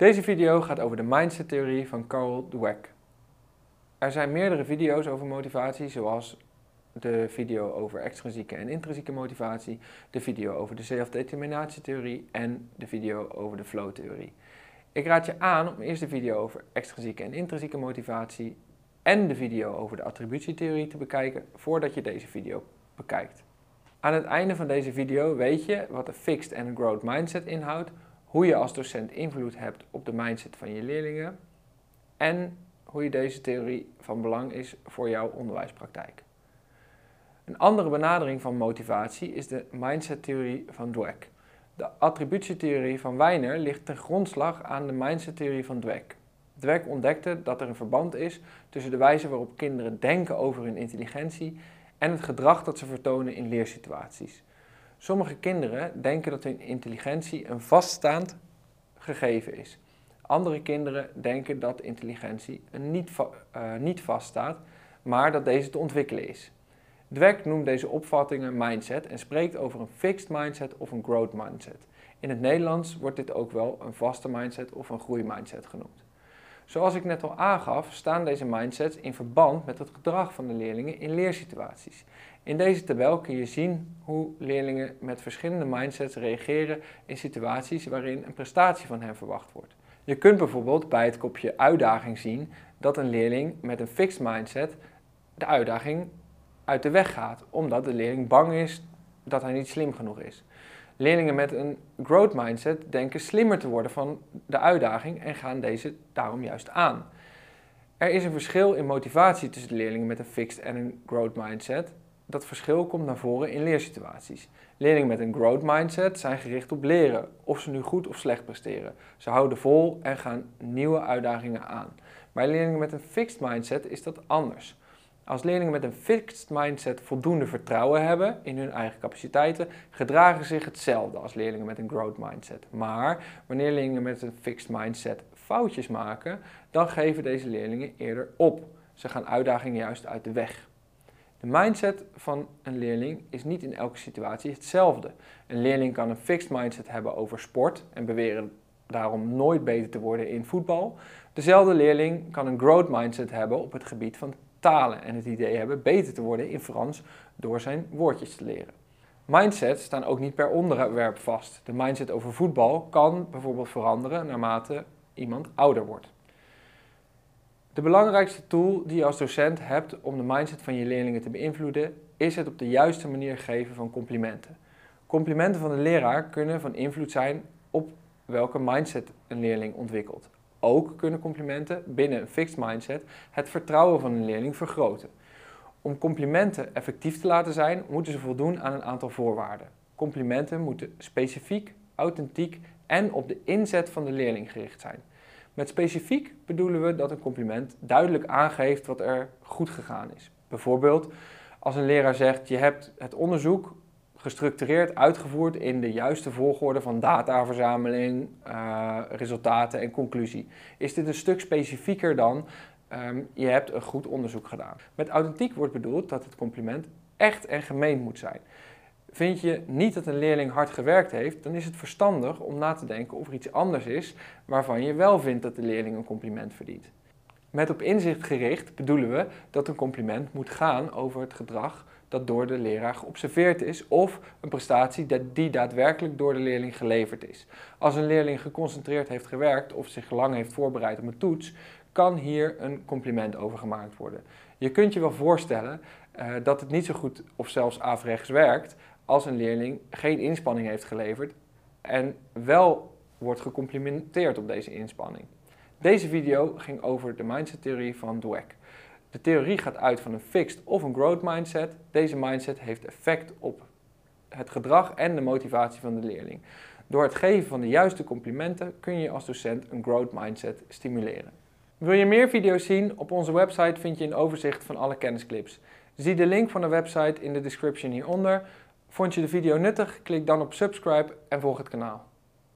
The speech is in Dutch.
Deze video gaat over de mindset-theorie van Carol Dweck. Er zijn meerdere video's over motivatie, zoals de video over extrinsieke en intrinsieke motivatie, de video over de zelfdeterminatietheorie en de video over de flow-theorie. Ik raad je aan om eerst de video over extrinsieke en intrinsieke motivatie en de video over de attributietheorie te bekijken voordat je deze video bekijkt. Aan het einde van deze video weet je wat een fixed een growth mindset inhoudt, hoe je als docent invloed hebt op de mindset van je leerlingen en hoe je deze theorie van belang is voor jouw onderwijspraktijk. Een andere benadering van motivatie is de mindset-theorie van Dweck. De attributietheorie van Weiner ligt ten grondslag aan de mindset-theorie van Dweck. Dweck ontdekte dat er een verband is tussen de wijze waarop kinderen denken over hun intelligentie en het gedrag dat ze vertonen in leersituaties. Sommige kinderen denken dat hun intelligentie een vaststaand gegeven is. Andere kinderen denken dat intelligentie niet, uh, niet vaststaat, maar dat deze te ontwikkelen is. Dweck noemt deze opvattingen mindset en spreekt over een fixed mindset of een growth mindset. In het Nederlands wordt dit ook wel een vaste mindset of een groeimindset genoemd. Zoals ik net al aangaf, staan deze mindsets in verband met het gedrag van de leerlingen in leersituaties. In deze tabel kun je zien hoe leerlingen met verschillende mindsets reageren in situaties waarin een prestatie van hen verwacht wordt. Je kunt bijvoorbeeld bij het kopje uitdaging zien dat een leerling met een fixed mindset de uitdaging uit de weg gaat, omdat de leerling bang is dat hij niet slim genoeg is. Leerlingen met een growth mindset denken slimmer te worden van de uitdaging en gaan deze daarom juist aan. Er is een verschil in motivatie tussen leerlingen met een fixed en een growth mindset. Dat verschil komt naar voren in leersituaties. Leerlingen met een growth mindset zijn gericht op leren, of ze nu goed of slecht presteren. Ze houden vol en gaan nieuwe uitdagingen aan. Bij leerlingen met een fixed mindset is dat anders. Als leerlingen met een fixed mindset voldoende vertrouwen hebben in hun eigen capaciteiten, gedragen zich hetzelfde als leerlingen met een growth mindset. Maar wanneer leerlingen met een fixed mindset foutjes maken, dan geven deze leerlingen eerder op. Ze gaan uitdagingen juist uit de weg. De mindset van een leerling is niet in elke situatie hetzelfde. Een leerling kan een fixed mindset hebben over sport en beweren daarom nooit beter te worden in voetbal. Dezelfde leerling kan een growth mindset hebben op het gebied van talen en het idee hebben beter te worden in Frans door zijn woordjes te leren. Mindsets staan ook niet per onderwerp vast. De mindset over voetbal kan bijvoorbeeld veranderen naarmate iemand ouder wordt. De belangrijkste tool die je als docent hebt om de mindset van je leerlingen te beïnvloeden, is het op de juiste manier geven van complimenten. Complimenten van de leraar kunnen van invloed zijn op welke mindset een leerling ontwikkelt. Ook kunnen complimenten binnen een fixed mindset het vertrouwen van een leerling vergroten. Om complimenten effectief te laten zijn, moeten ze voldoen aan een aantal voorwaarden. Complimenten moeten specifiek, authentiek en op de inzet van de leerling gericht zijn. Met specifiek bedoelen we dat een compliment duidelijk aangeeft wat er goed gegaan is. Bijvoorbeeld als een leraar zegt: Je hebt het onderzoek gestructureerd uitgevoerd in de juiste volgorde van dataverzameling, uh, resultaten en conclusie. Is dit een stuk specifieker dan um, je hebt een goed onderzoek gedaan? Met authentiek wordt bedoeld dat het compliment echt en gemeen moet zijn. Vind je niet dat een leerling hard gewerkt heeft, dan is het verstandig om na te denken of er iets anders is waarvan je wel vindt dat de leerling een compliment verdient. Met op inzicht gericht bedoelen we dat een compliment moet gaan over het gedrag dat door de leraar geobserveerd is of een prestatie die daadwerkelijk door de leerling geleverd is. Als een leerling geconcentreerd heeft gewerkt of zich lang heeft voorbereid op een toets, kan hier een compliment over gemaakt worden. Je kunt je wel voorstellen uh, dat het niet zo goed of zelfs averechts werkt als een leerling geen inspanning heeft geleverd en wel wordt gecomplimenteerd op deze inspanning. Deze video ging over de mindset-theorie van Dweck. De theorie gaat uit van een fixed of een growth mindset. Deze mindset heeft effect op het gedrag en de motivatie van de leerling. Door het geven van de juiste complimenten kun je als docent een growth mindset stimuleren. Wil je meer video's zien? Op onze website vind je een overzicht van alle kennisclips. Zie de link van de website in de description hieronder. Vond je de video nuttig? Klik dan op subscribe en volg het kanaal.